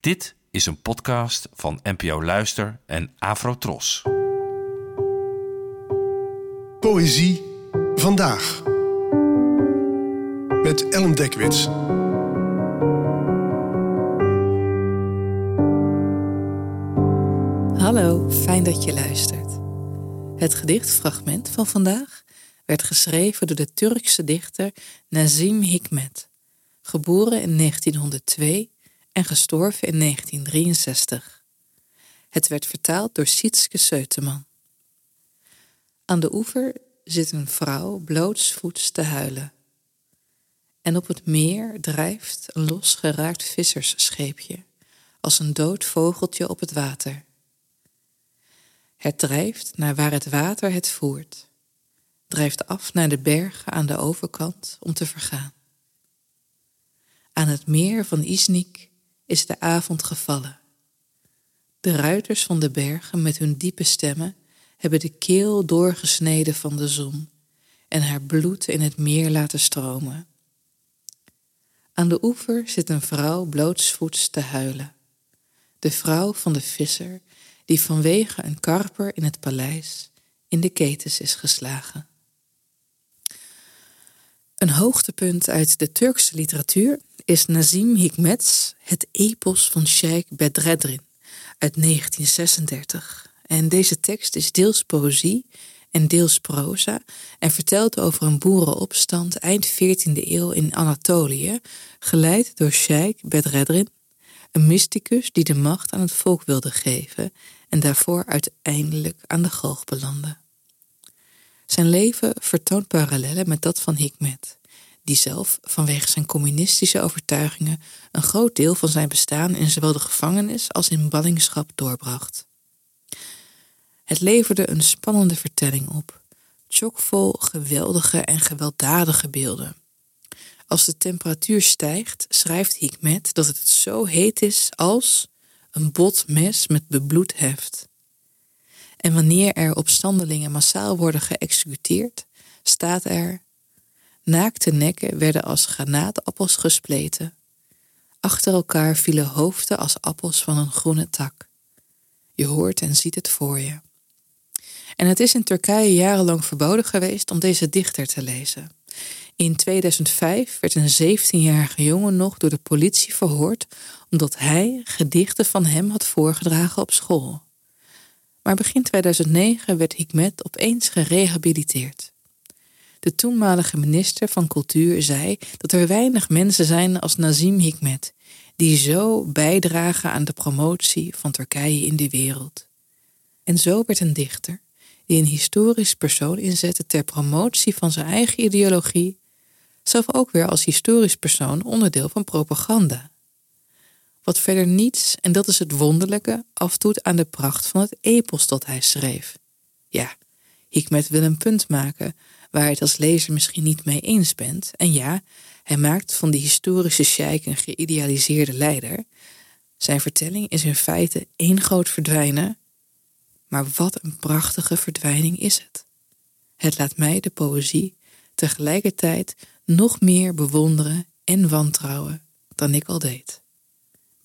Dit is een podcast van NPO Luister en Afrotros. Poëzie vandaag. Met Ellen Dekwits. Hallo, fijn dat je luistert. Het gedichtfragment van vandaag werd geschreven door de Turkse dichter Nazim Hikmet, geboren in 1902 en gestorven in 1963. Het werd vertaald door Sietske Seuteman. Aan de oever zit een vrouw blootsvoets te huilen. En op het meer drijft een losgeraakt vissersscheepje, als een dood vogeltje op het water. Het drijft naar waar het water het voert, drijft af naar de bergen aan de overkant om te vergaan. Aan het meer van Isnik is de avond gevallen. De ruiters van de bergen met hun diepe stemmen hebben de keel doorgesneden van de zon en haar bloed in het meer laten stromen. Aan de oever zit een vrouw blootsvoets te huilen. De vrouw van de visser die vanwege een karper in het paleis in de ketens is geslagen. Een hoogtepunt uit de Turkse literatuur is Nazim Hikmet's Het Epos van Sheikh Bedreddin uit 1936. En deze tekst is deels poëzie en deels proza en vertelt over een boerenopstand eind 14e eeuw in Anatolië, geleid door Sheikh Bedreddin, een mysticus die de macht aan het volk wilde geven en daarvoor uiteindelijk aan de galg belandde. Zijn leven vertoont parallellen met dat van Hikmet die zelf vanwege zijn communistische overtuigingen een groot deel van zijn bestaan in zowel de gevangenis als in ballingschap doorbracht. Het leverde een spannende vertelling op, chockvol geweldige en gewelddadige beelden. Als de temperatuur stijgt, schrijft Hikmet dat het zo heet is als een bot mes met bebloed heft. En wanneer er opstandelingen massaal worden geëxecuteerd, staat er Naakte nekken werden als granaatappels gespleten. Achter elkaar vielen hoofden als appels van een groene tak. Je hoort en ziet het voor je. En het is in Turkije jarenlang verboden geweest om deze dichter te lezen. In 2005 werd een 17-jarige jongen nog door de politie verhoord omdat hij gedichten van hem had voorgedragen op school. Maar begin 2009 werd Hikmet opeens gerehabiliteerd. De toenmalige minister van Cultuur zei dat er weinig mensen zijn als Nazim Hikmet, die zo bijdragen aan de promotie van Turkije in de wereld. En zo werd een dichter, die een historisch persoon inzette ter promotie van zijn eigen ideologie, zelf ook weer als historisch persoon onderdeel van propaganda. Wat verder niets, en dat is het wonderlijke, afdoet aan de pracht van het epos dat hij schreef. Ja, Hikmet wil een punt maken waar hij het als lezer misschien niet mee eens bent. En ja, hij maakt van die historische sheik een geïdealiseerde leider. Zijn vertelling is in feite één groot verdwijnen. Maar wat een prachtige verdwijning is het. Het laat mij de poëzie tegelijkertijd nog meer bewonderen en wantrouwen dan ik al deed.